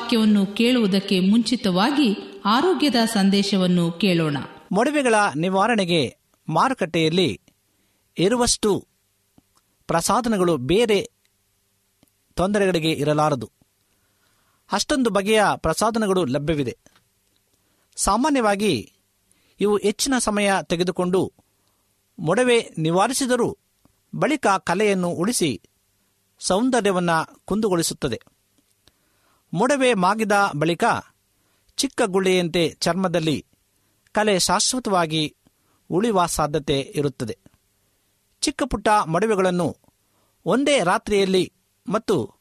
ವಾಕ್ಯವನ್ನು ಕೇಳುವುದಕ್ಕೆ ಮುಂಚಿತವಾಗಿ ಆರೋಗ್ಯದ ಸಂದೇಶವನ್ನು ಕೇಳೋಣ. ಮೊಡವೆಗಳ ನಿವಾರಣೆಗೆ ಮಾರುಕಟ್ಟೆಯಲ್ಲಿ ಇರುವಷ್ಟು ಪ್ರಸಾಧನಗಳು ಬೇರೆ ತೊಂದರೆಗಳಿಗೆ ಇರಲಾರದು. ಅಷ್ಟೊಂದು ಬಗೆಯ ಪ್ರಸಾಧನಗಳು ಲಭ್ಯವಿದೆ. ಸಾಮಾನ್ಯವಾಗಿ ಇವು ಹೆಚ್ಚಿನ ಸಮಯ ತೆಗೆದುಕೊಂಡು ಮೊಡವೆ ನಿವಾರಿಸಿದರೂ ಬಳಿಕ ಕಲೆಯನ್ನು ಉಳಿಸಿ ಸೌಂದರ್ಯವನ್ನು ಕುಂದುಗೊಳಿಸುತ್ತದೆ. ಮೊಡವೆ ಮಾಗಿದ ಬಳಿಕ ಚಿಕ್ಕ ಗುಳ್ಳೆಯಂತೆ ಚರ್ಮದಲ್ಲಿ ಕಲೆ ಶಾಶ್ವತವಾಗಿ ಉಳಿಯುವ ಸಾಧ್ಯತೆ ಇರುತ್ತದೆ. ಚಿಕ್ಕ ಪುಟ್ಟ ಮೊಡವೆಗಳನ್ನು ಒಂದೇ ರಾತ್ರಿಯಲ್ಲಿ ಮತ್ತು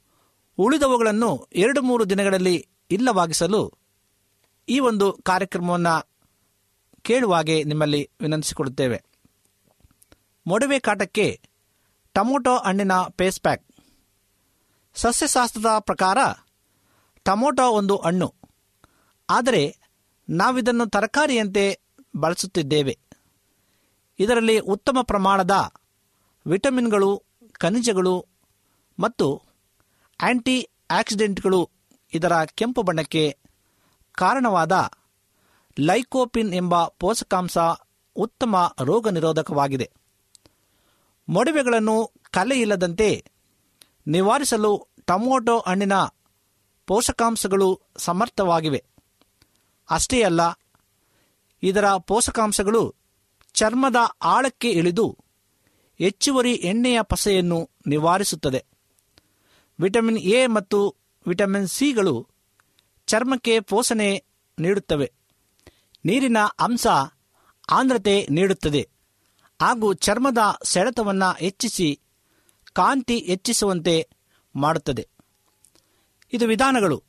ಉಳಿದವುಗಳನ್ನು ಎರಡು ಮೂರು ದಿನಗಳಲ್ಲಿ ಇಲ್ಲವಾಗಿಸಲು ಈ ಒಂದು ಕಾರ್ಯಕ್ರಮವನ್ನು ಕೇಳುವಾಗೆ ನಿಮ್ಮಲ್ಲಿ ವಿನಂತಿಸಿಕೊಡುತ್ತೇವೆ ಮೊಡವೆ ಕಾಟಕ್ಕೆ ಟೊಮೊಟೊ ಹಣ್ಣಿನ ಪೇಸ್ ಪ್ಯಾಕ್. ಸಸ್ಯಶಾಸ್ತ್ರದ ಪ್ರಕಾರ ಟೊಮೊಟೊ ಒಂದು ಹಣ್ಣು. ಆದರೆ ನಾವಿದನ್ನು ತರಕಾರಿಯಂತೆ ಬಳಸುತ್ತಿದ್ದೇವೆ. ಇದರಲ್ಲಿ ಉತ್ತಮ ಪ್ರಮಾಣದ ವಿಟಮಿನ್ಗಳು, ಖನಿಜಗಳು ಮತ್ತು ಆಂಟಿ ಆಕ್ಸಿಡೆಂಟ್ಗಳು ಇದರ ಕೆಂಪು ಬಣ್ಣಕ್ಕೆ ಕಾರಣವಾದ ಲೈಕೋಪಿನ್ ಎಂಬ ಪೋಷಕಾಂಶ ಉತ್ತಮ ರೋಗ ನಿರೋಧಕವಾಗಿದೆ ಮೊಡವೆಗಳನ್ನು ಕಲೆ ಇಲ್ಲದಂತೆ ನಿವಾರಿಸಲು ಟೊಮೊಟೊ ಹಣ್ಣಿನ ಪೋಷಕಾಂಶಗಳು ಸಮರ್ಥವಾಗಿವೆ. ಅಷ್ಟೇ ಅಲ್ಲ, ಇದರ ಪೋಷಕಾಂಶಗಳು ಚರ್ಮದ ಆಳಕ್ಕೆ ಇಳಿದು ಹೆಚ್ಚುವರಿ ಎಣ್ಣೆಯ ಪಸೆಯನ್ನು ನಿವಾರಿಸುತ್ತದೆ. ವಿಟಮಿನ್ ಎ ಮತ್ತು ವಿಟಮಿನ್ ಸಿಗಳು ಚರ್ಮಕ್ಕೆ ಪೋಷಣೆ ನೀಡುತ್ತವೆ. ನೀರಿನ ಅಂಶ ಆಂದ್ರತೆ ನೀಡುತ್ತದೆ. ಹಾಗೂ ಚರ್ಮದ ಸೆಳೆತವನ್ನು ಹೆಚ್ಚಿಸಿ ಕಾಂತಿ ಹೆಚ್ಚಿಸುವಂತೆ ಮಾಡುತ್ತದೆ. ಇದು ವಿಧಾನಗಳು.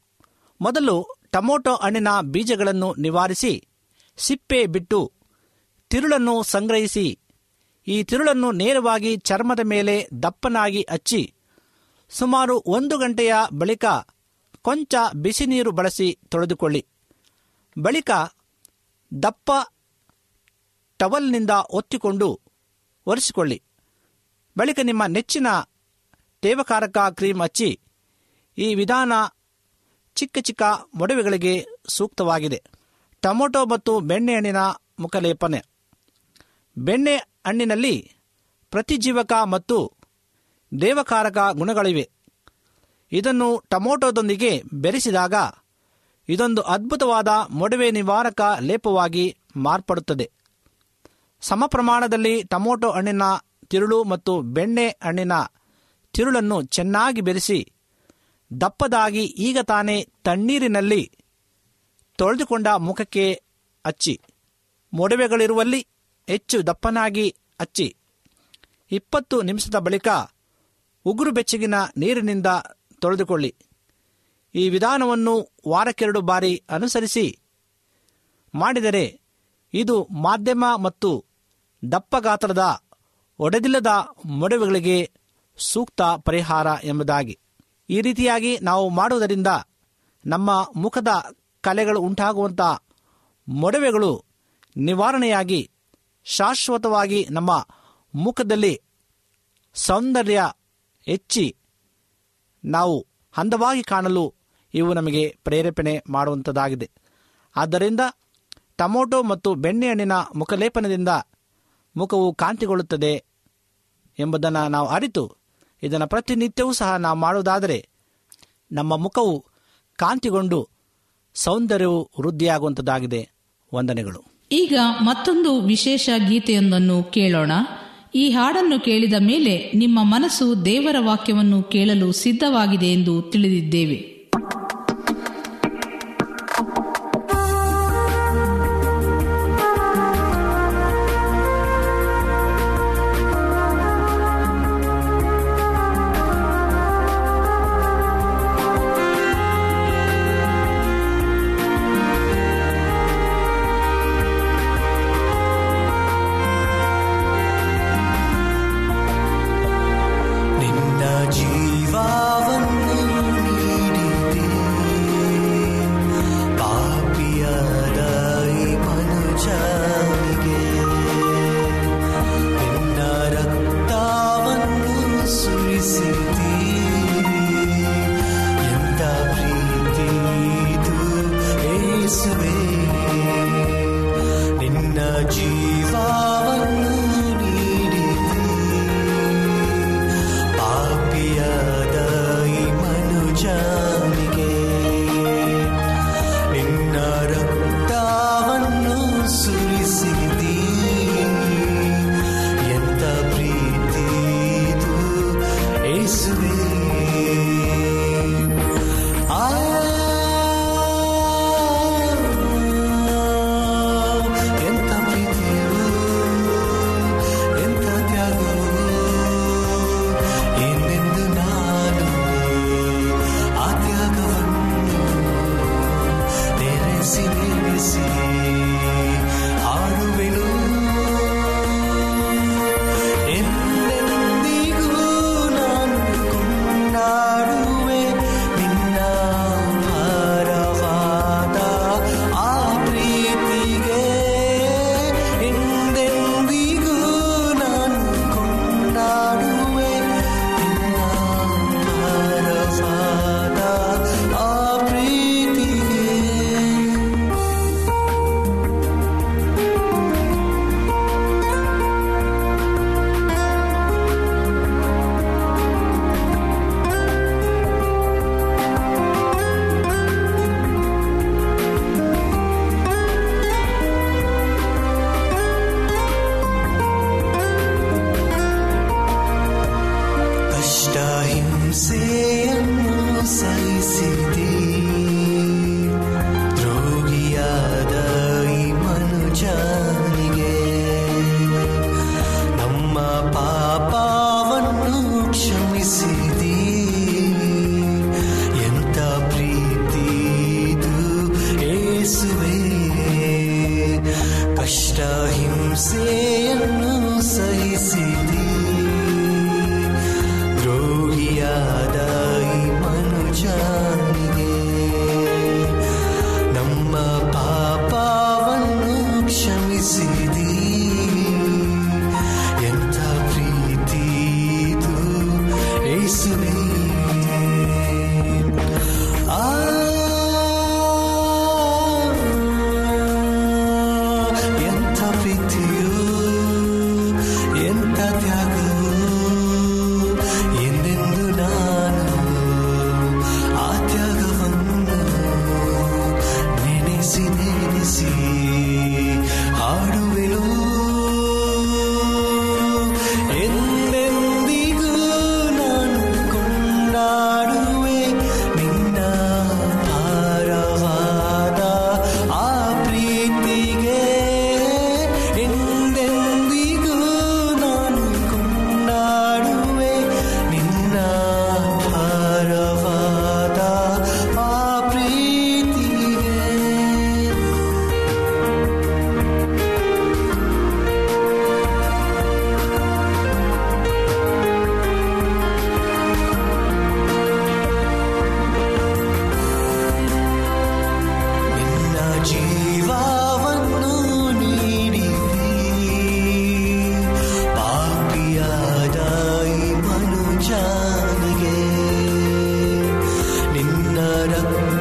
ಮೊದಲು ಟೊಮೊಟೊ ಹಣ್ಣಿನ ಬೀಜಗಳನ್ನು ನಿವಾರಿಸಿ, ಸಿಪ್ಪೆ ಬಿಟ್ಟು ತಿರುಳನ್ನು ಸಂಗ್ರಹಿಸಿ, ಈ ತಿರುಳನ್ನು ನೇರವಾಗಿ ಚರ್ಮದ ಮೇಲೆ ದಪ್ಪನಾಗಿ ಹಚ್ಚಿ, ಸುಮಾರು ಒಂದು ಗಂಟೆಯ ಬಳಿಕ ಕೊಂಚ ಬಿಸಿ ನೀರು ಬಳಸಿ ತೊಳೆದುಕೊಳ್ಳಿ. ಬಳಿಕ ದಪ್ಪ ಟವಲ್ನಿಂದ ಒತ್ತಿಕೊಂಡು ಒರೆಸಿಕೊಳ್ಳಿ. ಬಳಿಕ ನಿಮ್ಮ ನೆಚ್ಚಿನ ತೇವಕಾರಕ ಕ್ರೀಮ್ ಹಚ್ಚಿ ಈ ವಿಧಾನ ಚಿಕ್ಕ ಚಿಕ್ಕ ಮೊಡವೆಗಳಿಗೆ ಸೂಕ್ತವಾಗಿದೆ. ಟೊಮೊಟೊ ಮತ್ತು ಬೆಣ್ಣೆ ಬೆಣ್ಣೆಹಣ್ಣಿನ ಮುಖಲೇಪನೆ. ಬೆಣ್ಣೆ ಹಣ್ಣಿನಲ್ಲಿ ಪ್ರತಿಜೀವಕ ಮತ್ತು ದೇವಕಾರಕ ಗುಣಗಳಿವೆ. ಇದನ್ನು ಟೊಮೊಟೊದೊಂದಿಗೆ ಬೆರೆಸಿದಾಗ ಇದೊಂದು ಅದ್ಭುತವಾದ ಮೊಡವೆ ನಿವಾರಕ ಲೇಪವಾಗಿ ಮಾರ್ಪಡುತ್ತದೆ. ಸಮ ಪ್ರಮಾಣದಲ್ಲಿ ಟೊಮೊಟೊ ಹಣ್ಣಿನ ತಿರುಳು ಮತ್ತು ಬೆಣ್ಣೆ ಹಣ್ಣಿನ ತಿರುಳನ್ನು ಚೆನ್ನಾಗಿ ಬೆರೆಸಿ ದಪ್ಪದಾಗಿ ಈಗ ತಾನೇ ತಣ್ಣೀರಿನಲ್ಲಿ ತೊಳೆದುಕೊಂಡ ಮುಖಕ್ಕೆ ಹಚ್ಚಿ ಮೊಡವೆಗಳಿರುವಲ್ಲಿ ಹೆಚ್ಚು ದಪ್ಪನಾಗಿ ಹಚ್ಚಿ ಇಪ್ಪತ್ತು ನಿಮಿಷದ ಬಳಿಕ ಉಗುರು ಬೆಚ್ಚಗಿನ ನೀರಿನಿಂದ ತೊಳೆದುಕೊಳ್ಳಿ. ಈ ವಿಧಾನವನ್ನು ವಾರಕ್ಕೆರಡು ಬಾರಿ ಅನುಸರಿಸಿ ಮಾಡಿದರೆ ಇದು ಮಾಧ್ಯಮ ಮತ್ತು ದಪ್ಪ ಗಾತ್ರದ ಒಡೆದಿಲ್ಲದ ಮೊಡವೆಗಳಿಗೆ ಸೂಕ್ತ ಪರಿಹಾರ ಎಂಬುದಾಗಿ. ಈ ರೀತಿಯಾಗಿ ನಾವು ಮಾಡುವುದರಿಂದ ನಮ್ಮ ಮುಖದ ಕಲೆಗಳು ಉಂಟಾಗುವಂಥ ಮೊಡವೆಗಳು ನಿವಾರಣೆಯಾಗಿ, ಶಾಶ್ವತವಾಗಿ ನಮ್ಮ ಮುಖದಲ್ಲಿ ಸೌಂದರ್ಯ ಹೆಚ್ಚಿ ನಾವು ಅಂದವಾಗಿ ಕಾಣಲು ಇವು ನಮಗೆ ಪ್ರೇರೇಪಣೆ ಮಾಡುವಂಥದ್ದಾಗಿದೆ ಆದ್ದರಿಂದ ಟೊಮೊಟೊ ಮತ್ತು ಬೆಣ್ಣೆಹಣ್ಣಿನ ಮುಖಲೇಪನದಿಂದ ಮುಖವು ಕಾಂತಿಗೊಳ್ಳುತ್ತದೆ ಎಂಬುದನ್ನು ನಾವು ಅರಿತು ಇದನ್ನು ಪ್ರತಿನಿತ್ಯವೂ ಸಹ ನಾವು ಮಾಡುವುದಾದರೆ ನಮ್ಮ ಮುಖವು ಕಾಂತಿಗೊಂಡು ಸೌಂದರ್ಯವು ವೃದ್ಧಿಯಾಗುವಂಥದ್ದಾಗಿದೆ ವಂದನೆಗಳು. ಈಗ ಮತ್ತೊಂದು ವಿಶೇಷ ಗೀತೆಯೊಂದನ್ನು ಕೇಳೋಣ. ಈ ಹಾಡನ್ನು ಕೇಳಿದ ಮೇಲೆ ನಿಮ್ಮ ಮನಸ್ಸು ದೇವರ ವಾಕ್ಯವನ್ನು ಕೇಳಲು ಸಿದ್ಧವಾಗಿದೆ ಎಂದು ತಿಳಿದಿದ್ದೇವೆ. ನಿನ್ನ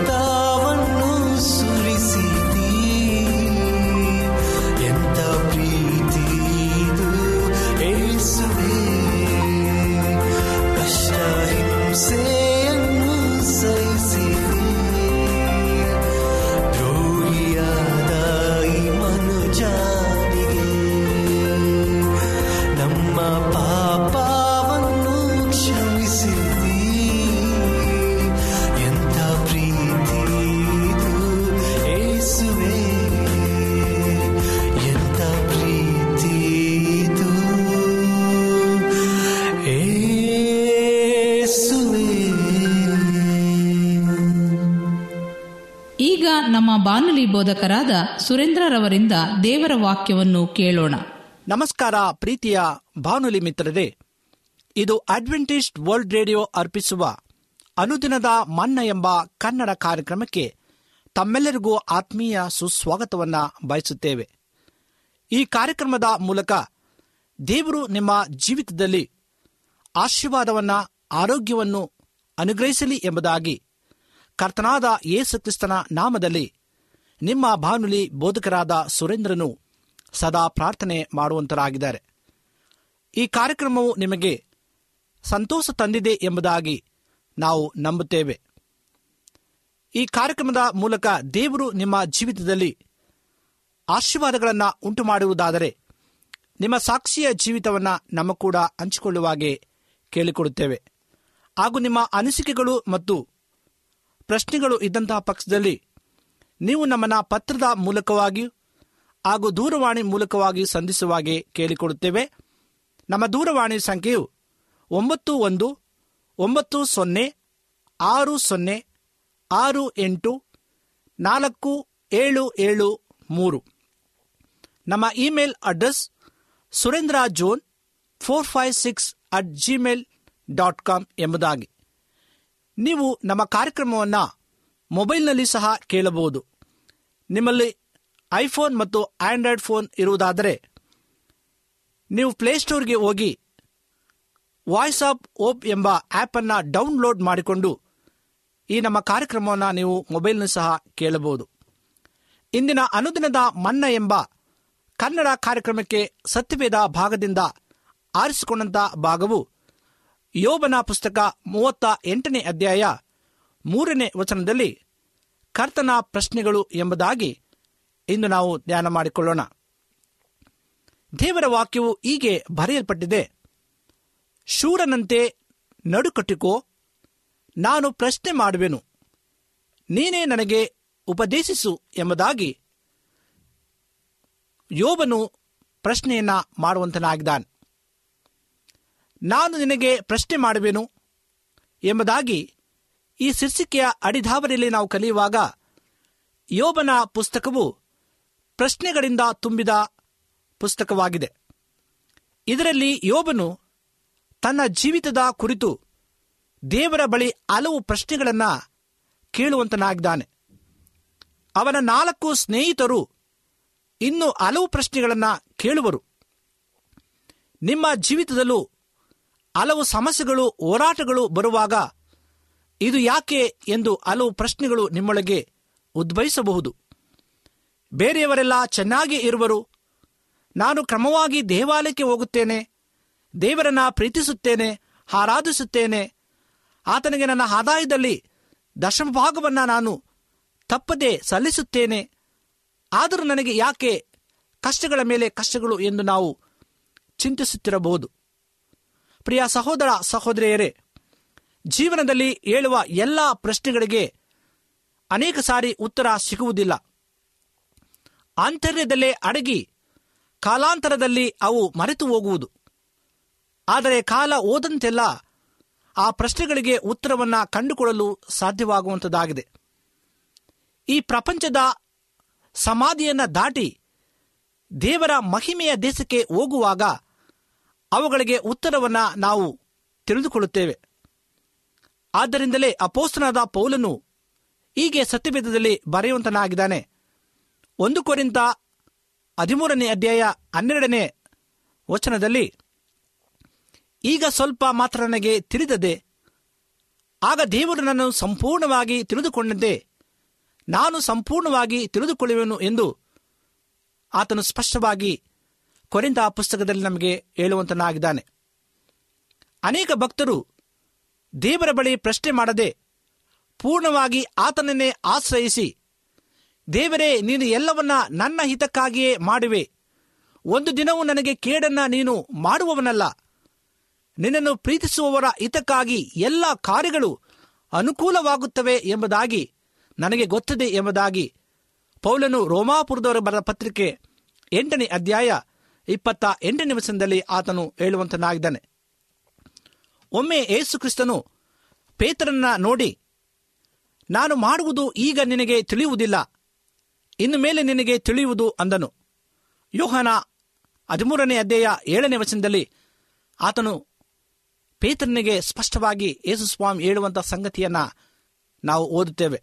ಬೋಧಕರಾದ ಸುರೇಂದ್ರರವರಿಂದ ದೇವರ ವಾಕ್ಯವನ್ನು ಕೇಳೋಣ. ನಮಸ್ಕಾರ ಪ್ರೀತಿಯ ಬಾನುಲಿ ಮಿತ್ರರೇ, ಇದು ಅಡ್ವೆಂಟಿಸ್ಟ್ ವರ್ಲ್ಡ್ ರೇಡಿಯೋ ಅರ್ಪಿಸುವ ಅನುದಿನದ ಮನ್ನ ಎಂಬ ಕನ್ನಡ ಕಾರ್ಯಕ್ರಮಕ್ಕೆ ತಮ್ಮೆಲ್ಲರಿಗೂ ಆತ್ಮೀಯ ಸುಸ್ವಾಗತವನ್ನ ಬಯಸುತ್ತೇವೆ. ಈ ಕಾರ್ಯಕ್ರಮದ ಮೂಲಕ ದೇವರು ನಿಮ್ಮ ಜೀವಿತದಲ್ಲಿ ಆಶೀರ್ವಾದವನ್ನ, ಆರೋಗ್ಯವನ್ನು ಅನುಗ್ರಹಿಸಲಿ ಎಂಬುದಾಗಿ ಕರ್ತನಾದ ಯೇಸುಕ್ರಿಸ್ತನ ನಾಮದಲ್ಲಿ ನಿಮ್ಮ ಬಾನುಲಿ ಬೋಧಕರಾದ ಸುರೇಂದ್ರನು ಸದಾ ಪ್ರಾರ್ಥನೆ ಮಾಡುವಂತರಾಗಿದ್ದಾರೆ. ಈ ಕಾರ್ಯಕ್ರಮವು ನಿಮಗೆ ಸಂತೋಷ ತಂದಿದೆ ಎಂಬುದಾಗಿ ನಾವು ನಂಬುತ್ತೇವೆ. ಈ ಕಾರ್ಯಕ್ರಮದ ಮೂಲಕ ದೇವರು ನಿಮ್ಮ ಜೀವಿತದಲ್ಲಿ ಆಶೀರ್ವಾದಗಳನ್ನು ಉಂಟು ಮಾಡುವುದಾದರೆ ನಿಮ್ಮ ಸಾಕ್ಷಿಯ ಜೀವಿತವನ್ನು ನಮ್ಮ ಕೂಡ ಹಂಚಿಕೊಳ್ಳುವಾಗೆ ಕೇಳಿಕೊಡುತ್ತೇವೆ. ಹಾಗೂ ನಿಮ್ಮ ಅನಿಸಿಕೆಗಳು ಮತ್ತು ಪ್ರಶ್ನೆಗಳು ಇದ್ದಂತಹ ಪಕ್ಷದಲ್ಲಿ ನೀವು ನಮ್ಮನ್ನ ಪತ್ರದ ಮೂಲಕವಾಗಿಯೂ ಹಾಗೂ ದೂರವಾಣಿ ಮೂಲಕವಾಗಿ ಸಂಧಿಸುವಾಗೆ ಕೇಳಿಕೊಡುತ್ತೇವೆ. ನಮ್ಮ ದೂರವಾಣಿ ಸಂಖ್ಯೆಯು ಒಂಬತ್ತು ಒಂದು ಒಂಬತ್ತು ಸೊನ್ನೆ ಆರು ಸೊನ್ನೆ ಆರು ಎಂಟು ನಾಲ್ಕು ಏಳು ಏಳು ಮೂರು. ನಮ್ಮ email address Surendra zone four five six at Gmail dot com ಎಂಬುದಾಗಿ. ನೀವು ನಮ್ಮ ಕಾರ್ಯಕ್ರಮವನ್ನು ಮೊಬೈಲ್ನಲ್ಲಿ ಸಹ ಕೇಳಬಹುದು. ನಿಮ್ಮಲ್ಲಿ ಐಫೋನ್ ಮತ್ತು ಆಂಡ್ರಾಯ್ಡ್ ಫೋನ್ ಇರುವುದಾದರೆ ನೀವು ಪ್ಲೇಸ್ಟೋರ್ಗೆ ಹೋಗಿ ವಾಯ್ಸ್ ಆಫ್ ಓಪ್ ಎಂಬ ಆ್ಯಪನ್ನು ಡೌನ್ಲೋಡ್ ಮಾಡಿಕೊಂಡು ಈ ನಮ್ಮ ಕಾರ್ಯಕ್ರಮವನ್ನು ನೀವು ಮೊಬೈಲ್ನ ಸಹ ಕೇಳಬಹುದು. ಇಂದಿನ ಅನುದಿನದ ಮನ್ನ ಎಂಬ ಕನ್ನಡ ಕಾರ್ಯಕ್ರಮಕ್ಕೆ ಸತ್ಯವೇದ ಭಾಗದಿಂದ ಆರಿಸಿಕೊಂಡಂತ ಭಾಗವು ಯೋಬನ ಪುಸ್ತಕ ಮೂವತ್ತ ಎಂಟನೇ ಅಧ್ಯಾಯ ಮೂರನೇ ವಚನದಲ್ಲಿ ಕರ್ತನ ಪ್ರಶ್ನೆಗಳು ಎಂಬುದಾಗಿ ಇಂದು ನಾವು ಧ್ಯಾನ ಮಾಡಿಕೊಳ್ಳೋಣ. ದೇವರ ವಾಕ್ಯವು ಹೀಗೆ ಬರೆಯಲ್ಪಟ್ಟಿದೆ. ಶೂರನಂತೆ ನಡುಕಟ್ಟಿಕೋ, ನಾನು ಪ್ರಶ್ನೆ ಮಾಡುವೆನು. ನೀನೇ ನನಗೆ ಉಪದೇಶಿಸು ಎಂಬುದಾಗಿ ಯೋಬನು ಪ್ರಶ್ನೆಯನ್ನ ಮಾಡುವಂತನಾಗಿದ್ದಾನೆ. ನಾನು ನಿನಗೆ ಪ್ರಶ್ನೆ ಮಾಡುವೆನು ಎಂಬುದಾಗಿ ಈ ಶೀರ್ಷಿಕೆಯ ಅಡಿಧಾವರಿಯಲ್ಲಿ ನಾವು ಕಲಿಯುವಾಗ ಯೋಬನ ಪುಸ್ತಕವು ಪ್ರಶ್ನೆಗಳಿಂದ ತುಂಬಿದ ಪುಸ್ತಕವಾಗಿದೆ. ಇದರಲ್ಲಿ ಯೋಬನು ತನ್ನ ಜೀವಿತದ ಕುರಿತು ದೇವರ ಬಳಿ ಹಲವು ಪ್ರಶ್ನೆಗಳನ್ನು ಕೇಳುವಂತನಾಗಿದ್ದಾನೆ. ಅವನ ನಾಲ್ಕು ಸ್ನೇಹಿತರು ಇನ್ನು ಹಲವು ಪ್ರಶ್ನೆಗಳನ್ನು ಕೇಳುವರು. ನಿಮ್ಮ ಜೀವಿತದಲ್ಲೂ ಹಲವು ಸಮಸ್ಯೆಗಳು, ಹೋರಾಟಗಳು ಬರುವಾಗ ಇದು ಯಾಕೆ ಎಂದು ಹಲವು ಪ್ರಶ್ನೆಗಳು ನಿಮ್ಮೊಳಗೆ ಉದ್ಭವಿಸಬಹುದು. ಬೇರೆಯವರೆಲ್ಲ ಚೆನ್ನಾಗಿ ಇರುವರು. ನಾನು ಕ್ರಮವಾಗಿ ದೇವಾಲಯಕ್ಕೆ ಹೋಗುತ್ತೇನೆ. ದೇವರನ್ನ ಪ್ರೀತಿಸುತ್ತೇನೆ, ಆರಾಧಿಸುತ್ತೇನೆ. ಆತನಿಗೆ ನನ್ನ ಆದಾಯದಲ್ಲಿ ದಶಮ ಭಾಗವನ್ನು ನಾನು ತಪ್ಪದೆ ಸಲ್ಲಿಸುತ್ತೇನೆ. ಆದರೂ ನನಗೆ ಯಾಕೆ ಕಷ್ಟಗಳ ಮೇಲೆ ಕಷ್ಟಗಳು ಎಂದು ನಾವು ಚಿಂತಿಸುತ್ತಿರಬಹುದು. ಪ್ರಿಯ ಸಹೋದರ, ಸಹೋದರಿಯರೇ ಜೀವನದಲ್ಲಿ ಹೇಳುವ ಎಲ್ಲ ಪ್ರಶ್ನೆಗಳಿಗೆ ಅನೇಕ ಸಾರಿ ಉತ್ತರ ಸಿಗುವುದಿಲ್ಲ. ಆಂತರ್ಯದಲ್ಲೇ ಅಡಗಿ, ಕಾಲಾಂತರದಲ್ಲಿ ಅವು ಮರೆತು ಹೋಗುವುದು. ಆದರೆ ಕಾಲ ಓದಂತೆಲ್ಲ ಆ ಪ್ರಶ್ನೆಗಳಿಗೆ ಉತ್ತರವನ್ನು ಕಂಡುಕೊಳ್ಳಲು ಸಾಧ್ಯವಾಗುವಂಥದ್ದಾಗಿದೆ ಈ ಪ್ರಪಂಚದ ಸಮಾಧಿಯನ್ನು ದಾಟಿ ದೇವರ ಮಹಿಮೆಯ ದೇಶಕ್ಕೆ ಹೋಗುವಾಗ ಅವುಗಳಿಗೆ ಉತ್ತರವನ್ನು ನಾವು ತಿಳಿದುಕೊಳ್ಳುತ್ತೇವೆ. ಆದ್ದರಿಂದಲೇ ಅಪೋಸ್ತನಾದ ಪೌಲನು ಹೀಗೆ ಸತ್ಯವೇದದಲ್ಲಿ ಬರೆಯುವಂತನಾಗಿದ್ದಾನೆ. ಒಂದು ಕೋರಿಂದ ಹದಿಮೂರನೇ ಅಧ್ಯಾಯ ಹನ್ನೆರಡನೇ ವಚನದಲ್ಲಿ, ಈಗ ಸ್ವಲ್ಪ ಮಾತ್ರ ನನಗೆ ತಿಳಿದದೆ, ಆಗ ದೇವರು ನನ್ನನ್ನು ಸಂಪೂರ್ಣವಾಗಿ ತಿಳಿದುಕೊಂಡಂತೆ, ನಾನು ಸಂಪೂರ್ಣವಾಗಿ ತಿಳಿದುಕೊಳ್ಳುವೆನು ಎಂದು ಆತನು ಸ್ಪಷ್ಟವಾಗಿ ಕೊರಿಂದ ಪುಸ್ತಕದಲ್ಲಿ ನಮಗೆ ಹೇಳುವಂತನಾಗಿದ್ದಾನೆ. ಅನೇಕ ಭಕ್ತರು ದೇವರ ಬಳಿ ಪ್ರಶ್ನೆ ಮಾಡದೆ ಪೂರ್ಣವಾಗಿ ಆತನನ್ನೇ ಆಶ್ರಯಿಸಿ, ದೇವರೇ, ನೀನು ಎಲ್ಲವನ್ನ ನನ್ನ ಹಿತಕ್ಕಾಗಿಯೇ ಮಾಡುವೆ. ಒಂದು ದಿನವೂ ನನಗೆ ಕೇಡನ್ನ ನೀನು ಮಾಡುವವನಲ್ಲ. ನಿನ್ನನ್ನು ಪ್ರೀತಿಸುವವರ ಹಿತಕ್ಕಾಗಿ ಎಲ್ಲ ಕಾರ್ಯಗಳು ಅನುಕೂಲವಾಗುತ್ತವೆ ಎಂಬುದಾಗಿ ನನಗೆ ಗೊತ್ತಿದೆ ಎಂಬುದಾಗಿ ಪೌಲನು ರೋಮಾಪುರದವರ ಬರೆದ ಪತ್ರಿಕೆ ಎಂಟನೇ ಅಧ್ಯಾಯ ಇಪ್ಪತ್ತ ಎಂಟನೇ ವಚನದಲ್ಲಿ ಆತನು ಹೇಳುವಂತನಾಗಿದ್ದಾನೆ. ಒಮ್ಮೆ ಏಸು ಕ್ರಿಸ್ತನು ಪೇತ್ರನ್ನ ನೋಡಿ, ನಾನು ಮಾಡುವುದು ಈಗ ನಿನಗೆ ತಿಳಿಯುವುದಿಲ್ಲ, ಇನ್ನು ಮೇಲೆ ನಿನಗೆ ತಿಳಿಯುವುದು ಅಂದನು. ಯೋಹನ ಹದಿಮೂರನೇ ಅಧ್ಯಾಯ ಏಳನೇ ವಚನದಲ್ಲಿ ಆತನು ಪೇತ್ರನಿಗೆ ಸ್ಪಷ್ಟವಾಗಿ ಯೇಸು ಸ್ವಾಮಿ ಹೇಳುವಂಥ ಸಂಗತಿಯನ್ನ ನಾವು ಓದುತ್ತೇವೆ.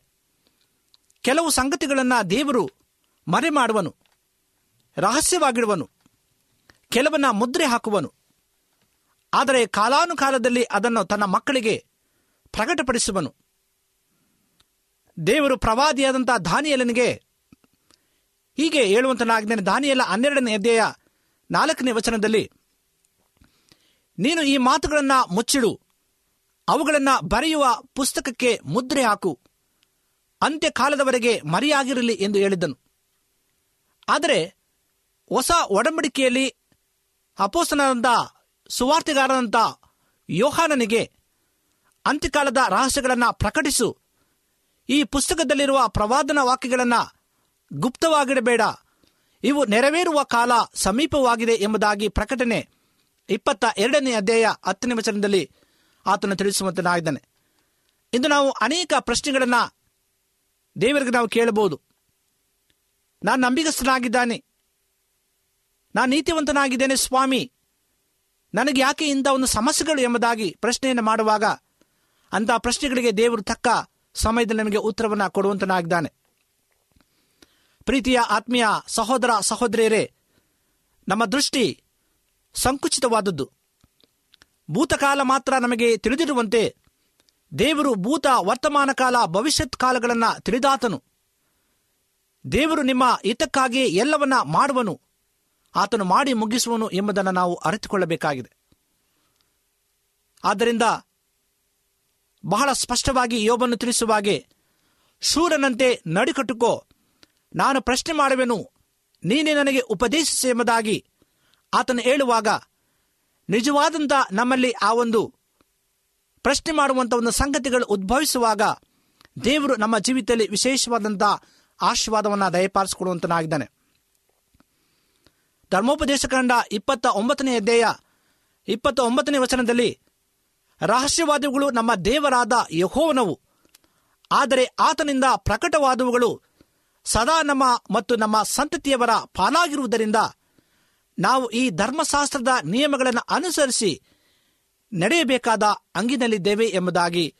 ಕೆಲವು ಸಂಗತಿಗಳನ್ನು ದೇವರು ಮರೆ ಮಾಡುವನು ರಹಸ್ಯವಾಗಿಡುವನು, ಕೆಲವನ್ನ ಮುದ್ರೆ ಹಾಕುವನು ಆದರೆ ಕಾಲಾನುಕಾಲದಲ್ಲಿ ಅದನ್ನು ತನ್ನ ಮಕ್ಕಳಿಗೆ ಪ್ರಕಟಪಡಿಸುವನು. ದೇವರು ಪ್ರವಾದಿಯಾದಂಥ ದಾನಿಯಲನಿಗೆ ಹೀಗೆ ಹೇಳುವಂತನಾಗಿದ್ದೇನೆ. ದಾನಿಯಲ್ಲ ಹನ್ನೆರಡನೇ ಅಧ್ಯಾಯ ನಾಲ್ಕನೇ ವಚನದಲ್ಲಿ, ನೀನು ಈ ಮಾತುಗಳನ್ನು ಮುಚ್ಚಿಡು, ಅವುಗಳನ್ನು ಬರೆಯುವ ಪುಸ್ತಕಕ್ಕೆ ಮುದ್ರೆ ಹಾಕು, ಅಂತ್ಯಕಾಲದವರೆಗೆ ಮರೆಯಾಗಿರಲಿ ಎಂದು ಹೇಳಿದ್ದನು. ಆದರೆ ಹೊಸ ಒಡಂಬಡಿಕೆಯಲ್ಲಿ ಅಪೋಸನಾದಂಥ ಸುವಾರ್ತೆಗಾರನಂಥ ಯೋಹಾನನಿಗೆ ಅಂತ್ಯಕಾಲದ ರಹಸ್ಯಗಳನ್ನು ಪ್ರಕಟಿಸು. ಈ ಪುಸ್ತಕದಲ್ಲಿರುವ ಪ್ರವಾದನ ವಾಕ್ಯಗಳನ್ನು ಗುಪ್ತವಾಗಿಡಬೇಡ. ಇವು ನೆರವೇರುವ ಕಾಲ ಸಮೀಪವಾಗಿದೆ ಎಂಬುದಾಗಿ ಪ್ರಕಟಣೆ ಇಪ್ಪತ್ತ ಎರಡನೇ ಅಧ್ಯಾಯ ಹತ್ತನೇ ವಚನದಲ್ಲಿ ಆತನು ತಿಳಿಸುವಂತನಾಗಿದ್ದಾನೆ ಇಂದು ನಾವು ಅನೇಕ ಪ್ರಶ್ನೆಗಳನ್ನು ದೇವರಿಗೆ ನಾವು ಕೇಳಬಹುದು. ನಾನು ನಂಬಿಗಸ್ತನಾಗಿದ್ದಾನೆ ನಾನು ನೀತಿವಂತನಾಗಿದ್ದೇನೆ ಸ್ವಾಮಿ. ನನಗೆ ಯಾಕೆ ಇಂಥ ಒಂದು ಸಮಸ್ಯೆಗಳು ಎಂಬುದಾಗಿ ಪ್ರಶ್ನೆಯನ್ನು ಮಾಡುವಾಗ ಅಂತಹ ಪ್ರಶ್ನೆಗಳಿಗೆ ದೇವರು ತಕ್ಕ ಸಮಯದಲ್ಲಿ ನಮಗೆ ಉತ್ತರವನ್ನು ಕೊಡುವಂತನಾಗಿದ್ದಾನೆ. ಪ್ರೀತಿಯ ಆತ್ಮೀಯ ಸಹೋದರ ಸಹೋದರಿಯರೇ, ನಮ್ಮ ದೃಷ್ಟಿ ಸಂಕುಚಿತವಾದದ್ದು. ಭೂತಕಾಲ ಮಾತ್ರ ನಮಗೆ ತಿಳಿದಿರುವಂತೆ ದೇವರು ಭೂತ ವರ್ತಮಾನ ಕಾಲ, ಭವಿಷ್ಯತ್ ಕಾಲಗಳನ್ನು ತಿಳಿದಾತನು. ದೇವರು ನಿಮ್ಮ ಹಿತಕ್ಕಾಗಿ ಎಲ್ಲವನ್ನ ಮಾಡುವನು. ಆತನು ಮಾಡಿ ಮುಗಿಸುವನು ಎಂಬುದನ್ನು ನಾವು ಅರಿತುಕೊಳ್ಳಬೇಕಾಗಿದೆ. ಆದ್ದರಿಂದ ಬಹಳ ಸ್ಪಷ್ಟವಾಗಿ ಯೋಬನ್ನು ತಿಳಿಸುವ ಹಾಗೆ, ಶೂರನಂತೆ ನಡಿಕಟ್ಟುಕೋ, ನಾನು ಪ್ರಶ್ನೆ ಮಾಡುವೆನು, ನೀನೇ ನನಗೆ ಉಪದೇಶಿಸಿ ಎಂಬುದಾಗಿ ಆತನು ಹೇಳುವಾಗ ನಿಜವಾದಂಥ ನಮ್ಮಲ್ಲಿ ಆ ಒಂದು ಪ್ರಶ್ನೆ ಮಾಡುವಂಥ ಒಂದು ಸಂಗತಿಗಳು ಉದ್ಭವಿಸುವಾಗ ದೇವರು ನಮ್ಮ ಜೀವಿತದಲ್ಲಿ ವಿಶೇಷವಾದಂಥ ಆಶೀರ್ವಾದವನ್ನು ದಯಪಾಲಿಸಿಕೊಡುವಂತನಾಗಿದ್ದಾನೆ. ಧರ್ಮೋಪದೇಶ ಕಂಡ ಇಪ್ಪತ್ತ ಒಂಬತ್ತನೇ ಅಧ್ಯಾಯ ಇಪ್ಪತ್ತ ಒಂಬತ್ತನೇ ವಚನದಲ್ಲಿ ರಹಸ್ಯವಾದವುಗಳು ನಮ್ಮ ದೇವರಾದ ಯಹೋವನವು. ಆದರೆ ಆತನಿಂದ ಪ್ರಕಟವಾದವುಗಳು ಸದಾ ನಮ್ಮ ಮತ್ತು ನಮ್ಮ ಸಂತತಿಯವರ ಪಾಲಾಗಿರುವುದರಿಂದ ನಾವು ಈ ಧರ್ಮಶಾಸ್ತ್ರದ ನಿಯಮಗಳನ್ನು ಅನುಸರಿಸಿ ನಡೆಯಬೇಕಾದ ಅಂಗಿನಲ್ಲಿದ್ದೇವೆ ಎಂಬುದಾಗಿ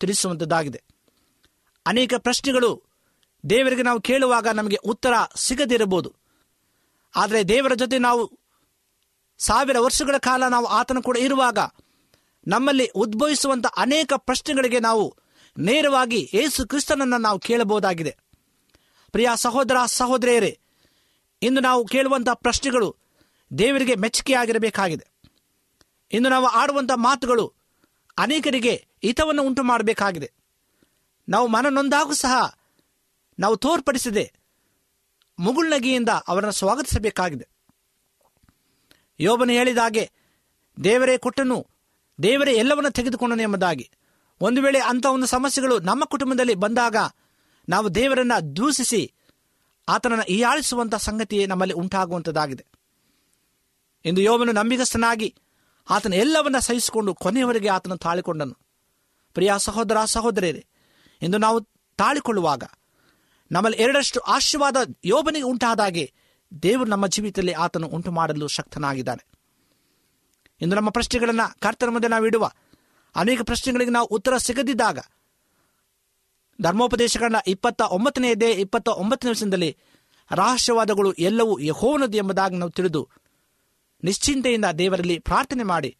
ತಿಳಿಸುವಂಥದ್ದಾಗಿದೆ ಅನೇಕ ಪ್ರಶ್ನೆಗಳು ದೇವರಿಗೆ ನಾವು ಕೇಳುವಾಗ ನಮಗೆ ಉತ್ತರ ಸಿಗದಿರಬಹುದು. ಆದರೆ ದೇವರ ಜೊತೆ ನಾವು ಸಾವಿರ ವರ್ಷಗಳ ಕಾಲ ನಾವು ಆತನ ಕೂಡ ಇರುವಾಗ ನಮ್ಮಲ್ಲಿ ಉದ್ಭವಿಸುವಂಥ ಅನೇಕ ಪ್ರಶ್ನೆಗಳಿಗೆ ನಾವು ನೇರವಾಗಿ ಏಸು ಕ್ರಿಸ್ತನನ್ನು ನಾವು ಕೇಳಬಹುದಾಗಿದೆ. ಪ್ರಿಯ ಸಹೋದರ, ಸಹೋದರಿಯರೇ, ಇಂದು ನಾವು ಕೇಳುವಂಥ ಪ್ರಶ್ನೆಗಳು ದೇವರಿಗೆ ಮೆಚ್ಚುಗೆಯಾಗಿರಬೇಕಾಗಿದೆ. ಇಂದು ನಾವು ಆಡುವಂಥ ಮಾತುಗಳು ಅನೇಕರಿಗೆ ಹಿತವನ್ನು ಉಂಟು ಮಾಡಬೇಕಾಗಿದೆ ನಾವು ಮನನೊಂದಾಗೂ ಸಹ ನಾವು ತೋರ್ಪಡಿಸದೆ ಮುಗುಳ್ನಗಿಯಿಂದ ಅವರನ್ನು ಸ್ವಾಗತಿಸಬೇಕಾಗಿದೆ. ಯೋಬನು ಹೇಳಿದಾಗೆ ದೇವರೇ ಕೊಟ್ಟನು, ದೇವರೇ ಎಲ್ಲವನ್ನು ತೆಗೆದುಕೊಂಡನು ಎಂಬುದಾಗಿ. ಒಂದು ವೇಳೆ ಅಂಥ ಒಂದು ಸಮಸ್ಯೆಗಳು ನಮ್ಮ ಕುಟುಂಬದಲ್ಲಿ ಬಂದಾಗ ನಾವು ದೇವರನ್ನು ದೂಷಿಸಿ ಆತನನ್ನು ಹೀಯಾಳಿಸುವಂಥ ಸಂಗತಿಯೇ ನಮ್ಮಲ್ಲಿ ಉಂಟಾಗುವಂಥದ್ದಾಗಿದೆ. ಇಂದು ಯೋಬನು ನಂಬಿಗಸ್ತನಾಗಿ ಆತನ ಎಲ್ಲವನ್ನ ಸಹಿಸಿಕೊಂಡು ಕೊನೆಯವರೆಗೆ ಆತನು ತಾಳಿಕೊಂಡನು. ಪ್ರಿಯ ಸಹೋದರ ಸಹೋದರಿಯರೇ, ಇಂದು ನಾವು ತಾಳಿಕೊಳ್ಳುವಾಗ ನಮ್ಮಲ್ಲಿ ಎರಡಷ್ಟು ಆಶೀರ್ವಾದ ಯೋಬನಿಗೆ ಉಂಟಾದಾಗೆ ದೇವರು ನಮ್ಮ ಜೀವಿತದಲ್ಲಿ ಆತನು ಉಂಟು ಮಾಡಲು ಶಕ್ತನಾಗಿದ್ದಾನೆ. ಇಂದು ನಮ್ಮ ಪ್ರಶ್ನೆಗಳನ್ನು ಕರ್ತನ ಮುಂದೆ ನಾವು ಇಡುವ. ಅನೇಕ ಪ್ರಶ್ನೆಗಳಿಗೆ ನಾವು ಉತ್ತರ ಸಿಗದಿದ್ದಾಗ ಧರ್ಮೋಪದೇಶಗಳನ್ನ ಇಪ್ಪತ್ತ ಒಂಬತ್ತನೇ ದೇ ಇಪ್ಪತ್ತ ಒಂಬತ್ತನೇ ವರ್ಷದಲ್ಲಿ ರಹಸ್ಯವಾದಗಳು ಎಲ್ಲವೂ ಯಹೋವನದು ಎಂಬುದಾಗಿ ನಾವು ತಿಳಿದು ನಿಶ್ಚಿಂತೆಯಿಂದ ದೇವರಲ್ಲಿ ಪ್ರಾರ್ಥನೆ ಮಾಡಿ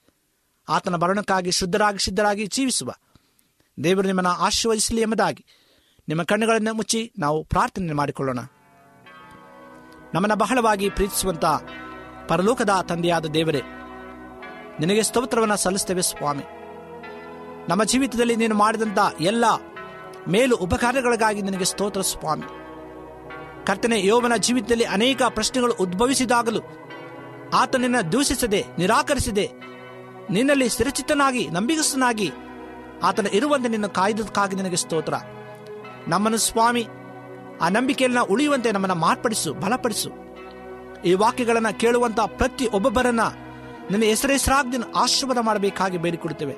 ಆತನ ಮರಣಕ್ಕಾಗಿ ಶುದ್ಧರಾಗಿ, ಸಿದ್ಧರಾಗಿ ಜೀವಿಸುವ. ದೇವರು ನಿಮ್ಮನ್ನು ಆಶೀರ್ವದಿಸಲಿ ಎಂಬುದಾಗಿ. ನಿಮ್ಮ ಕಣ್ಣುಗಳನ್ನು ಮುಚ್ಚಿ ನಾವು ಪ್ರಾರ್ಥನೆ ಮಾಡಿಕೊಳ್ಳೋಣ. ನಮ್ಮನ್ನು ಬಹಳವಾಗಿ ಪ್ರೀತಿಸುವಂತ ಪರಲೋಕದ ತಂದೆಯಾದ ದೇವರೇ, ನಿನಗೆ ಸ್ತೋತ್ರವನ್ನು ಸಲ್ಲಿಸ್ತೇವೆ ಸ್ವಾಮಿ. ನಮ್ಮ ಜೀವಿತದಲ್ಲಿ ನೀನು ಮಾಡಿದಂಥ ಎಲ್ಲ ಮೇಲು ಉಪಕಾರಗಳಿಗಾಗಿ ನಿನಗೆ ಸ್ತೋತ್ರ ಸ್ವಾಮಿ. ಕರ್ತನೆ ಯೋವನ ಜೀವಿತದಲ್ಲಿ ಅನೇಕ ಪ್ರಶ್ನೆಗಳು ಉದ್ಭವಿಸಿದಾಗಲೂ ಆತನನ್ನ ದೂಷಿಸದೆ, ನಿರಾಕರಿಸದೆ, ನಿನ್ನಲ್ಲಿ ಸ್ಥಿರಚಿತ್ತನಾಗಿ, ನಂಬಿಗಸ್ತನಾಗಿ ಆತನ ಇರುವಂತೆ ನಿನ್ನ ಕಾಯ್ದಕ್ಕಾಗಿ ನಿನಗೆ ಸ್ತೋತ್ರ. ನಮ್ಮನ್ನು ಸ್ವಾಮಿ, ಆ ನಂಬಿಕೆಯನ್ನ ಉಳಿಯುವಂತೆ ನಮ್ಮನ್ನು ಮಾರ್ಪಡಿಸು, ಬಲಪಡಿಸು. ಈ ವಾಕ್ಯಗಳನ್ನು ಕೇಳುವಂಥ ಪ್ರತಿ ಒಬ್ಬೊಬ್ಬರನ್ನ ನಿನ್ನ ಹೆಸರೆಸರಾಗ್ದಿನ ಆಶೀರ್ವಾದ ಮಾಡಬೇಕಾಗಿ ಬೇಡಿಕೊಡುತ್ತೇವೆ.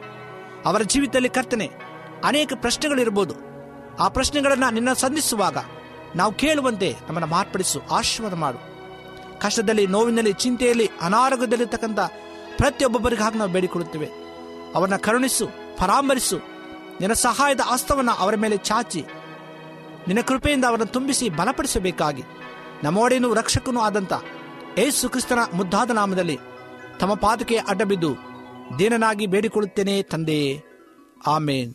ಅವರ ಜೀವಿತದಲ್ಲಿ ಕರ್ತನೆ, ಅನೇಕ ಪ್ರಶ್ನೆಗಳಿರ್ಬೋದು. ಆ ಪ್ರಶ್ನೆಗಳನ್ನು ನಿನ್ನ ಸಂಧಿಸುವಾಗ ನಾವು ಕೇಳುವಂತೆ ನಮ್ಮನ್ನು ಮಾರ್ಪಡಿಸು, ಆಶೀರ್ವಾದ ಮಾಡು. ಕಷ್ಟದಲ್ಲಿ, ನೋವಿನಲ್ಲಿ, ಚಿಂತೆಯಲ್ಲಿ, ಅನಾರೋಗ್ಯದಲ್ಲಿರ್ತಕ್ಕಂಥ ಪ್ರತಿಯೊಬ್ಬೊಬ್ಬರಿಗಾಗಿ ನಾವು ಬೇಡಿಕೊಡುತ್ತೇವೆ. ಅವರನ್ನ ಕರುಣಿಸು, ಪರಾಮರಿಸು. ನಿನ್ನ ಸಹಾಯದ ಹಸ್ತವನ್ನು ಅವರ ಮೇಲೆ ಚಾಚಿ ನಿನ್ನ ಕೃಪೆಯಿಂದ ಅವರನ್ನು ತುಂಬಿಸಿ ಬಲಪಡಿಸಬೇಕಾಗಿ. ನಮ್ಮೊಡೆಯನು ರಕ್ಷಕನೂ ಆದಂಥ ಏಸು ಕ್ರಿಸ್ತನ ಮುದ್ದಾದ ನಾಮದಲ್ಲಿ ತಮ್ಮ ಪಾದಕ್ಕೆ ಅಡ್ಡಬಿದ್ದು ದೀನನಾಗಿ ಬೇಡಿಕೊಳ್ಳುತ್ತೇನೆ ತಂದೆಯೇ. ಆಮೇನ್.